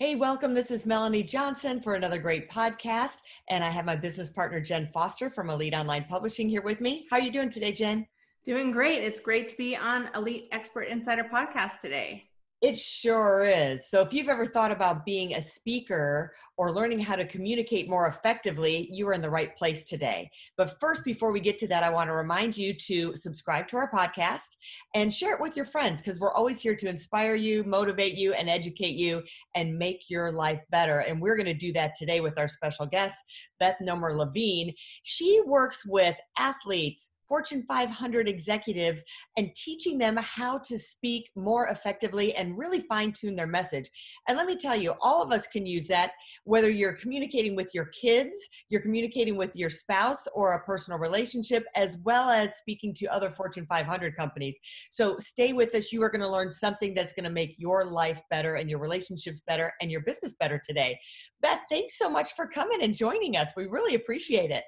Hey, welcome. This is Melanie Johnson for another great podcast, and I have my business partner Jen Foster from Elite Online Publishing here with me. How are you doing today, Jen? Doing great. It's great to be on Elite Expert Insider podcast today. It sure is. So, if you've ever thought about being a speaker or learning how to communicate more effectively, you are in the right place today. But first, before we get to that, I want to remind you to subscribe to our podcast and share it with your friends because we're always here to inspire you, motivate you, and educate you and make your life better. And we're going to do that today with our special guest, Beth Noymer Levine. She works with athletes, Fortune 500 executives and teaching them how to speak more effectively and really fine tune their message. And let me tell you, all of us can use that, whether you're communicating with your kids, you're communicating with your spouse or a personal relationship, as well as speaking to other Fortune 500 companies. So stay with us. You are going to learn something that's going to make your life better and your relationships better and your business better today. Beth, thanks so much for coming and joining us. We really appreciate it.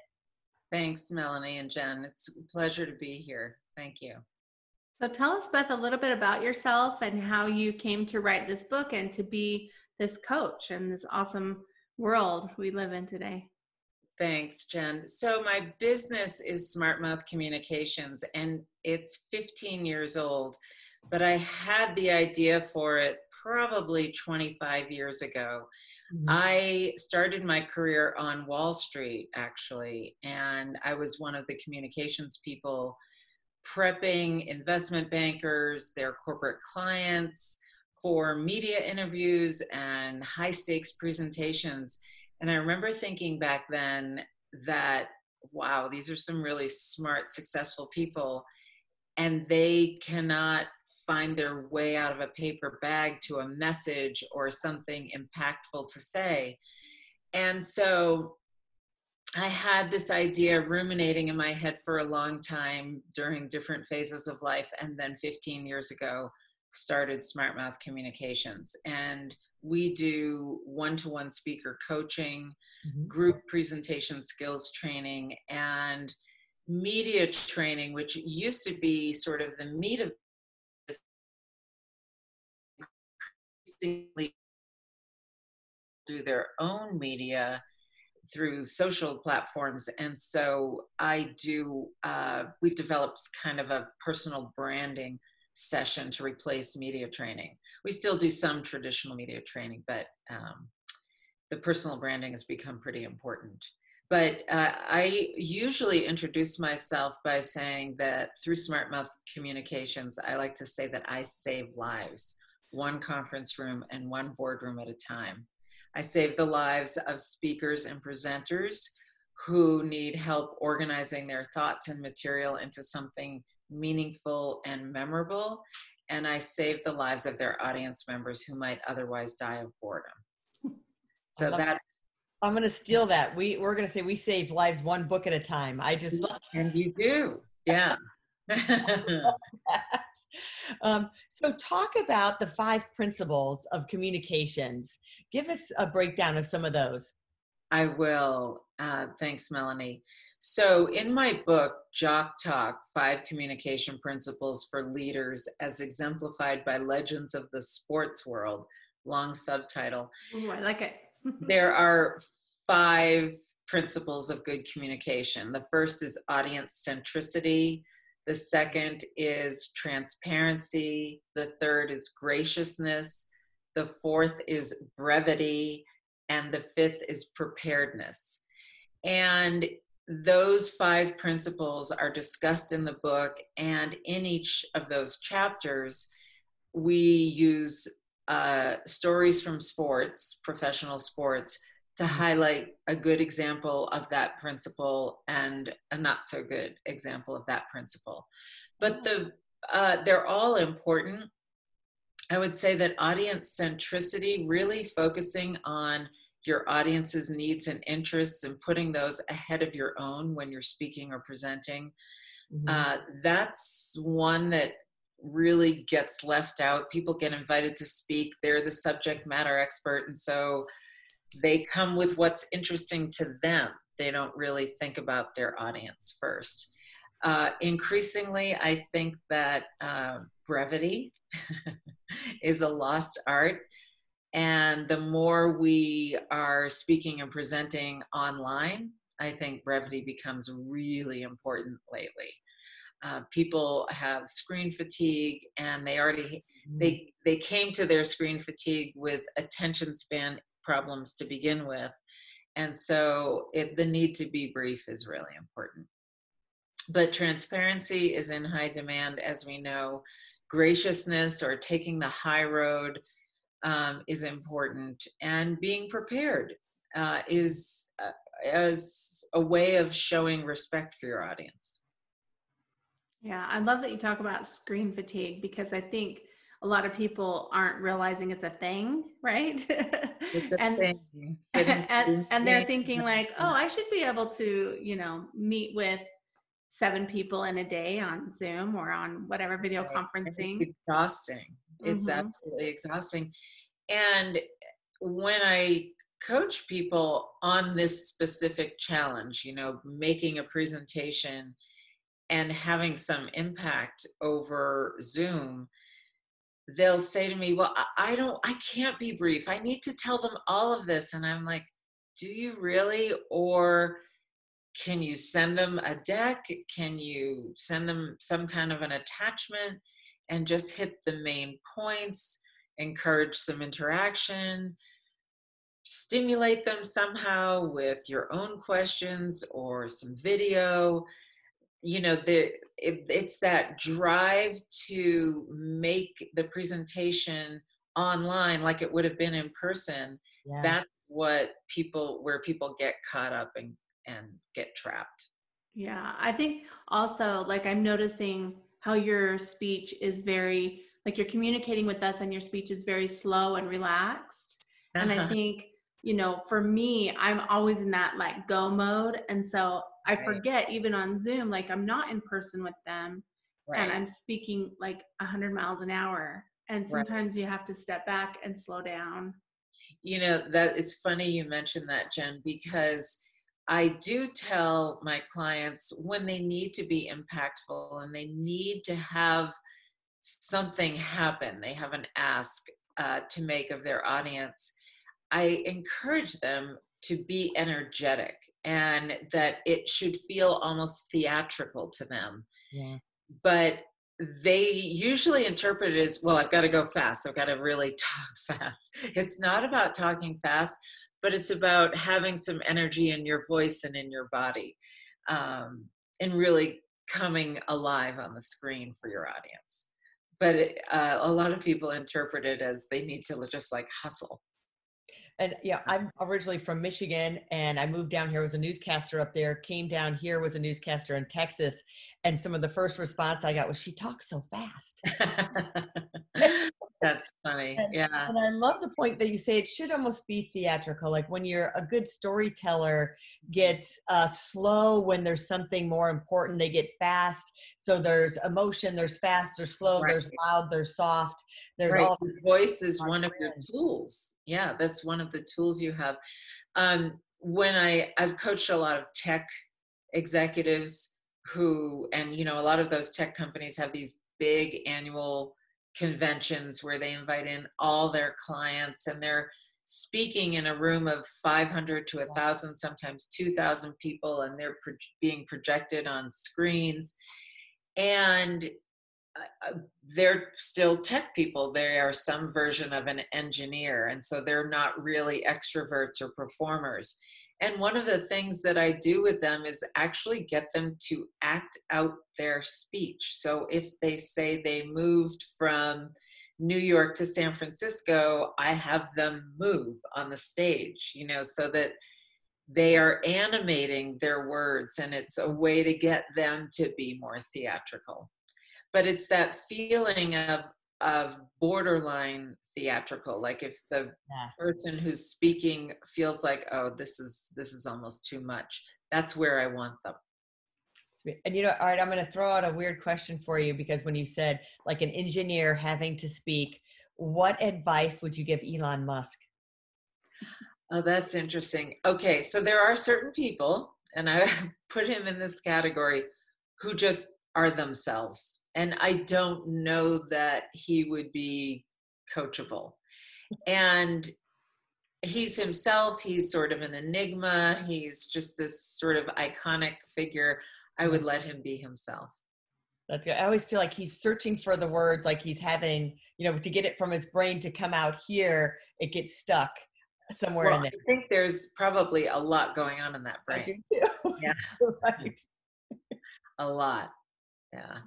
Thanks, Melanie and Jen. It's a pleasure to be here. Thank you. So tell us, Beth, a little bit about yourself and how you came to write this book and to be this coach in this awesome world we live in today. Thanks, Jen. So, my business is Smart Mouth Communications, and it's 15 years old, but I had the idea for it probably 25 years ago. Mm-hmm. I started my career on Wall Street, actually, and I was one of the communications people prepping investment bankers, their corporate clients for media interviews and high stakes presentations. And I remember thinking back then that, wow, these are some really smart, successful people, and they cannot find their way out of a paper bag to a message or something impactful to say. And so I had this idea ruminating in my head for a long time during different phases of life. And then 15 years ago, started Smart Mouth Communications. And we do one to one speaker coaching, mm-hmm. group presentation skills training, and media training, which used to be sort of the meat of increasingly do their own media through social platforms and so i do uh, we've developed kind of a personal branding session to replace media training. We still do some traditional media training but um, the personal branding has become pretty important. But uh, i usually introduce myself by saying that through smart mouth communications i like to say that i save lives one conference room and one boardroom at a time. I save the lives of speakers and presenters who need help organizing their thoughts and material into something meaningful and memorable. And I save the lives of their audience members who might otherwise die of boredom. So that's. That. I'm going to steal that. We we're going to say we save lives one book at a time. I just and you do, yeah. um, so, talk about the five principles of communications. Give us a breakdown of some of those. I will. Uh, thanks, Melanie. So, in my book, Jock Talk Five Communication Principles for Leaders, as exemplified by legends of the sports world, long subtitle. Ooh, I like it. there are five principles of good communication. The first is audience centricity, the second is transparency. The third is graciousness. The fourth is brevity. And the fifth is preparedness. And those five principles are discussed in the book. And in each of those chapters, we use uh, stories from sports, professional sports, to highlight a good example of that principle and a not so good example of that principle. But the uh, they're all important. I would say that audience centricity, really focusing on your audience's needs and interests and putting those ahead of your own when you're speaking or presenting. Mm-hmm. Uh, that's one that really gets left out. People get invited to speak, they're the subject matter expert, and so they come with what's interesting to them. They don't really think about their audience first. Uh, increasingly, I think that uh, brevity is a lost art. And the more we are speaking and presenting online, I think brevity becomes really important lately. Uh, people have screen fatigue and they already they mm-hmm. they came to their screen fatigue with attention span problems to begin with. And so it, the need to be brief is really important. But transparency is in high demand as we know. Graciousness or taking the high road um, is important. And being prepared uh, is uh, as a way of showing respect for your audience. Yeah i love that you talk about screen fatigue because i think a lot of people aren't realizing it's a thing, right? It's a and, thing. and, and they're thinking like, oh, I should be able to, you know, meet with seven people in a day on Zoom or on whatever video right. conferencing. It's exhausting. It's mm-hmm. absolutely exhausting. And when I coach people on this specific challenge, you know, making a presentation and having some impact over Zoom, they'll say to me, Well, I don't, I can't be brief. I need to tell them all of this. And I'm like, Do you really? Or can you send them a deck? Can you send them some kind of an attachment and just hit the main points, encourage some interaction? Stimulate them somehow with your own questions or some video you know the it, it's that drive to make the presentation online like it would have been in person yeah. that's what people where people get caught up and and get trapped yeah i think also like i'm noticing how your speech is very like you're communicating with us and your speech is very slow and relaxed uh-huh. and i uh-huh. think you know for me i'm always in that like go mode and so I right. forget even on Zoom, like I'm not in person with them right. and I'm speaking like 100 miles an hour. And sometimes right. you have to step back and slow down. You know, that it's funny you mentioned that, Jen, because I do tell my clients when they need to be impactful and they need to have something happen, they have an ask uh, to make of their audience. I encourage them to be energetic and that it should feel almost theatrical to them. Yeah. But they usually interpret it as well, I've got to go fast. I've got to really talk fast. It's not about talking fast, but it's about having some energy in your voice and in your body um, and really coming alive on the screen for your audience. But it, uh, a lot of people interpret it as they need to just like hustle and yeah, I'm originally from Michigan and I moved down here, was a newscaster up there, came down here, was a newscaster in Texas. And some of the first response I got was, she talks so fast. That's funny. And, yeah. And I love the point that you say it should almost be theatrical. Like when you're a good storyteller gets uh, slow when there's something more important, they get fast. So there's emotion, there's fast, there's slow, right. there's loud, there's soft. There's right. all voice is one of your tools. Yeah, that's one of the tools you have. Um, when I I've coached a lot of tech executives who and you know a lot of those tech companies have these big annual conventions where they invite in all their clients and they're speaking in a room of 500 to 1000 sometimes 2000 people and they're pro- being projected on screens. And uh, uh, they're still tech people. They are some version of an engineer and so they're not really extroverts or performers and one of the things that I do with them is actually get them to act out their speech. So if they say they moved from New York to San Francisco, I have them move on the stage, you know, so that they are animating their words and it's a way to get them to be more theatrical. But it's that feeling of, of borderline theatrical like if the yeah. person who's speaking feels like oh this is this is almost too much that's where i want them. And you know all right i'm going to throw out a weird question for you because when you said like an engineer having to speak what advice would you give elon musk? Oh that's interesting. Okay so there are certain people and i put him in this category who just are themselves and i don't know that he would be coachable. And he's himself he's sort of an enigma he's just this sort of iconic figure. I would let him be himself. That's good. I always feel like he's searching for the words like he's having you know to get it from his brain to come out here it gets stuck somewhere well, in there. I think there's probably a lot going on in that brain. I do too. yeah. Right. A lot. Yeah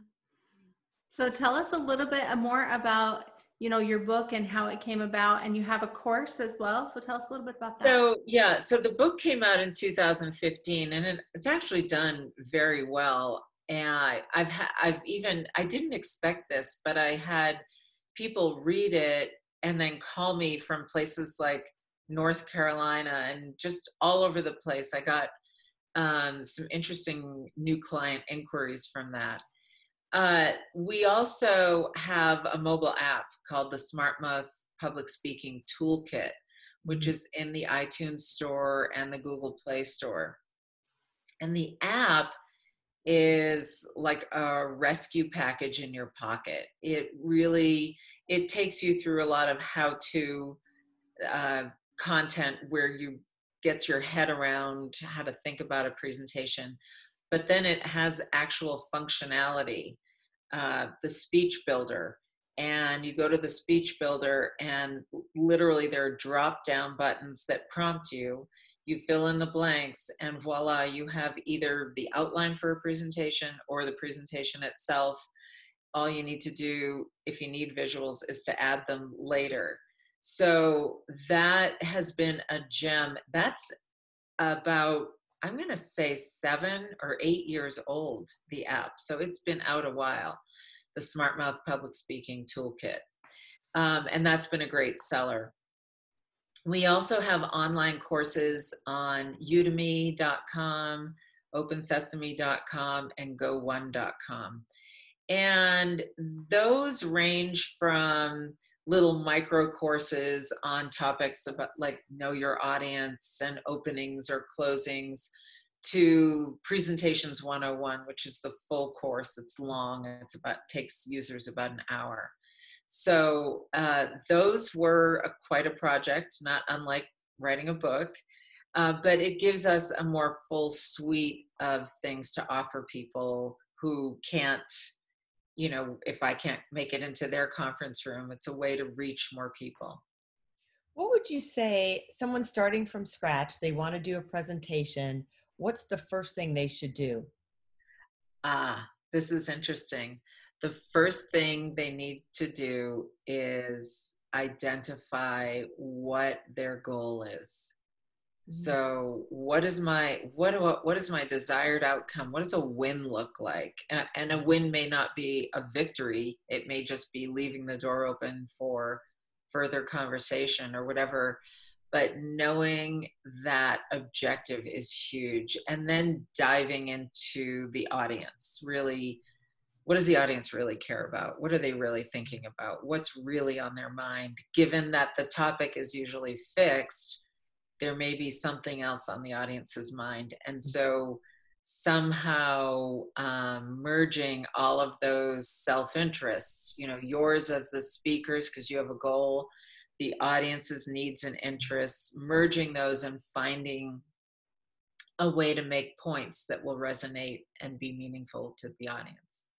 so tell us a little bit more about you know your book and how it came about and you have a course as well so tell us a little bit about that. So yeah so the book came out in 2015 and it, it's actually done very well and I, i've ha- i've even i didn't expect this but i had people read it and then call me from places like north carolina and just all over the place. I got um, some interesting new client inquiries from that uh, we also have a mobile app called the SmartMouth Public Speaking Toolkit, which mm-hmm. is in the iTunes Store and the Google Play Store. And the app is like a rescue package in your pocket. It really it takes you through a lot of how to uh, content where you gets your head around how to think about a presentation but then it has actual functionality uh, the speech builder. And you go to the speech builder and literally there are drop down buttons that prompt you. You fill in the blanks and voila you have either the outline for a presentation or the presentation itself. All you need to do if you need visuals is to add them later. So that has been a gem. That's about I'm going to say seven or eight years old, the app. So it's been out a while, the SmartMouth Public Speaking Toolkit. Um, and that's been a great seller. We also have online courses on udemy.com, opensesame.com, and go1.com. And those range from little micro courses on topics about like know your audience and openings or closings to presentations 101 which is the full course. It's long. It's about takes users about an hour. So uh, those were a, quite a project not unlike writing a book uh, but it gives us a more full suite of things to offer people who can't you know, if I can't make it into their conference room, it's a way to reach more people. What would you say someone starting from scratch, they want to do a presentation, what's the first thing they should do? Ah, this is interesting. The first thing they need to do is identify what their goal is. Mm-hmm. So, what is my what do, what is my desired outcome? What does a win look like? And, and a win may not be a victory. It may just be leaving the door open for further conversation or whatever. But knowing that objective is huge, and then diving into the audience. Really, what does the audience really care about? What are they really thinking about? What's really on their mind? Given that the topic is usually fixed there may be something else on the audience's mind. And mm-hmm. so somehow um, merging all of those self interests, you know, yours as the speakers, because you have a goal, the audience's needs and interests, merging those and finding a way to make points that will resonate and be meaningful to the audience.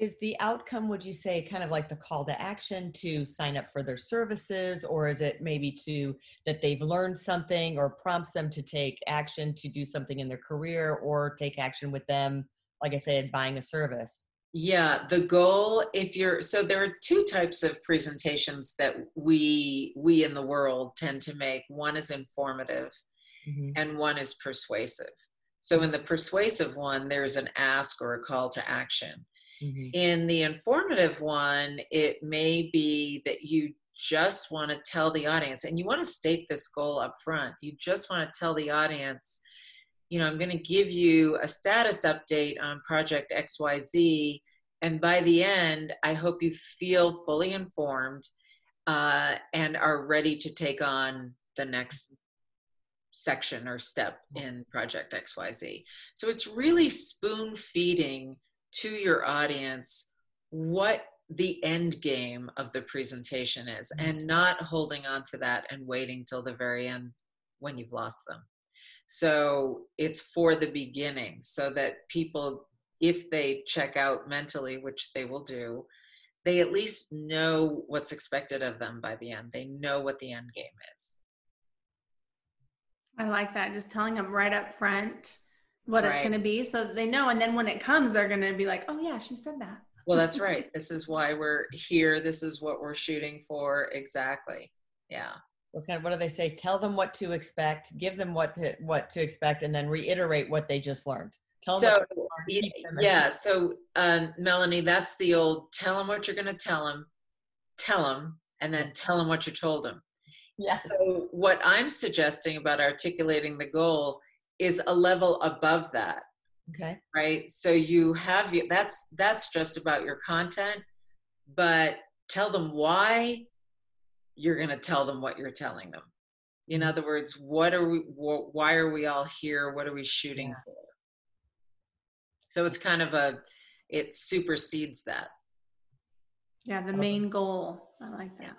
Is the outcome, would you say, kind of like the call to action to sign up for their services, or is it maybe to that they've learned something or prompts them to take action to do something in their career or take action with them, like I said, buying a service? Yeah, the goal if you're so there are two types of presentations that we we in the world tend to make. One is informative mm-hmm. and one is persuasive. So in the persuasive one there's an ask or a call to action Mm-hmm. In the informative one, it may be that you just want to tell the audience, and you want to state this goal up front. You just want to tell the audience, you know, I'm going to give you a status update on Project XYZ. And by the end, I hope you feel fully informed uh, and are ready to take on the next section or step in Project XYZ. So it's really spoon feeding to your audience what the end game of the presentation is mm-hmm. and not holding on to that and waiting till the very end when you've lost them. So it's for the beginning so that people, if they check out mentally, which they will do, they at least know what's expected of them by the end. They know what the end game is. I like that. Just telling them right up front what right. it's going to be so they know. And then when it comes, they're going to be like, oh, yeah, she said that. well, that's right. This is why we're here. This is what we're shooting for. Exactly. Yeah. What's kind of, what do they say? Tell them what to expect, give them what to, what to expect, and then reiterate what they just learned. Tell so, them. yeah. So, um, Melanie, that's the old tell them what you're going to tell them, tell them, and then tell them what you told them. Yeah. So what I'm suggesting about articulating the goal is a level above that. Okay. Right. So you have that's that's just about your content, but tell them why you're going to tell them what you're telling them. In other words, what are we wh- why are we all here? What are we shooting yeah. for? So it's kind of a it supersedes that. Yeah, the main goal. I like that.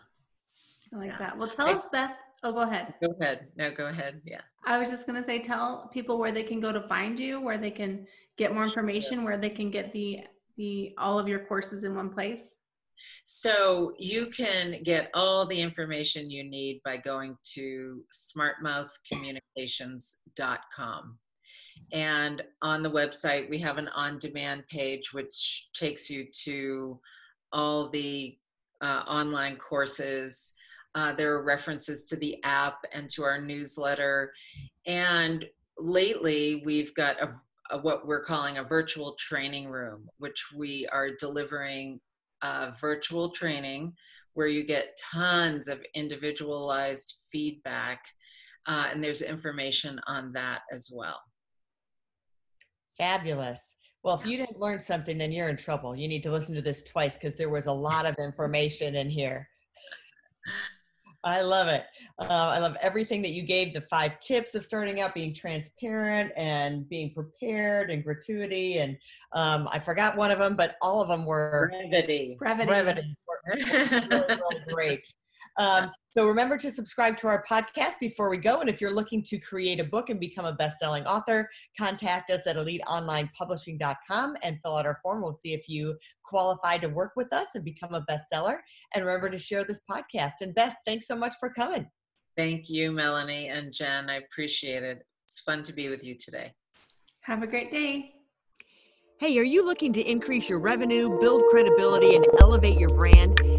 I like yeah. that. Well, tell I, us, Beth. Oh, go ahead. Go ahead. No, go ahead. Yeah. I was just going to say, tell people where they can go to find you, where they can get more information, where they can get the the all of your courses in one place. So you can get all the information you need by going to smartmouthcommunications.com. And on the website, we have an on demand page which takes you to all the uh, online courses uh, there are references to the app and to our newsletter. And lately, we've got a, a, what we're calling a virtual training room, which we are delivering uh, virtual training where you get tons of individualized feedback. Uh, and there's information on that as well. Fabulous. Well, if you didn't learn something, then you're in trouble. You need to listen to this twice because there was a lot of information in here. I love it. Uh, I love everything that you gave the five tips of starting out, being transparent and being prepared and gratuity. And um, I forgot one of them, but all of them were brevity. Brevity. brevity. really, really great. Um, so remember to subscribe to our podcast before we go. And if you're looking to create a book and become a best-selling author, contact us at eliteonlinepublishing.com and fill out our form. We'll see if you qualify to work with us and become a bestseller. And remember to share this podcast. And Beth, thanks so much for coming. Thank you, Melanie and Jen. I appreciate it. It's fun to be with you today. Have a great day. Hey, are you looking to increase your revenue, build credibility, and elevate your brand?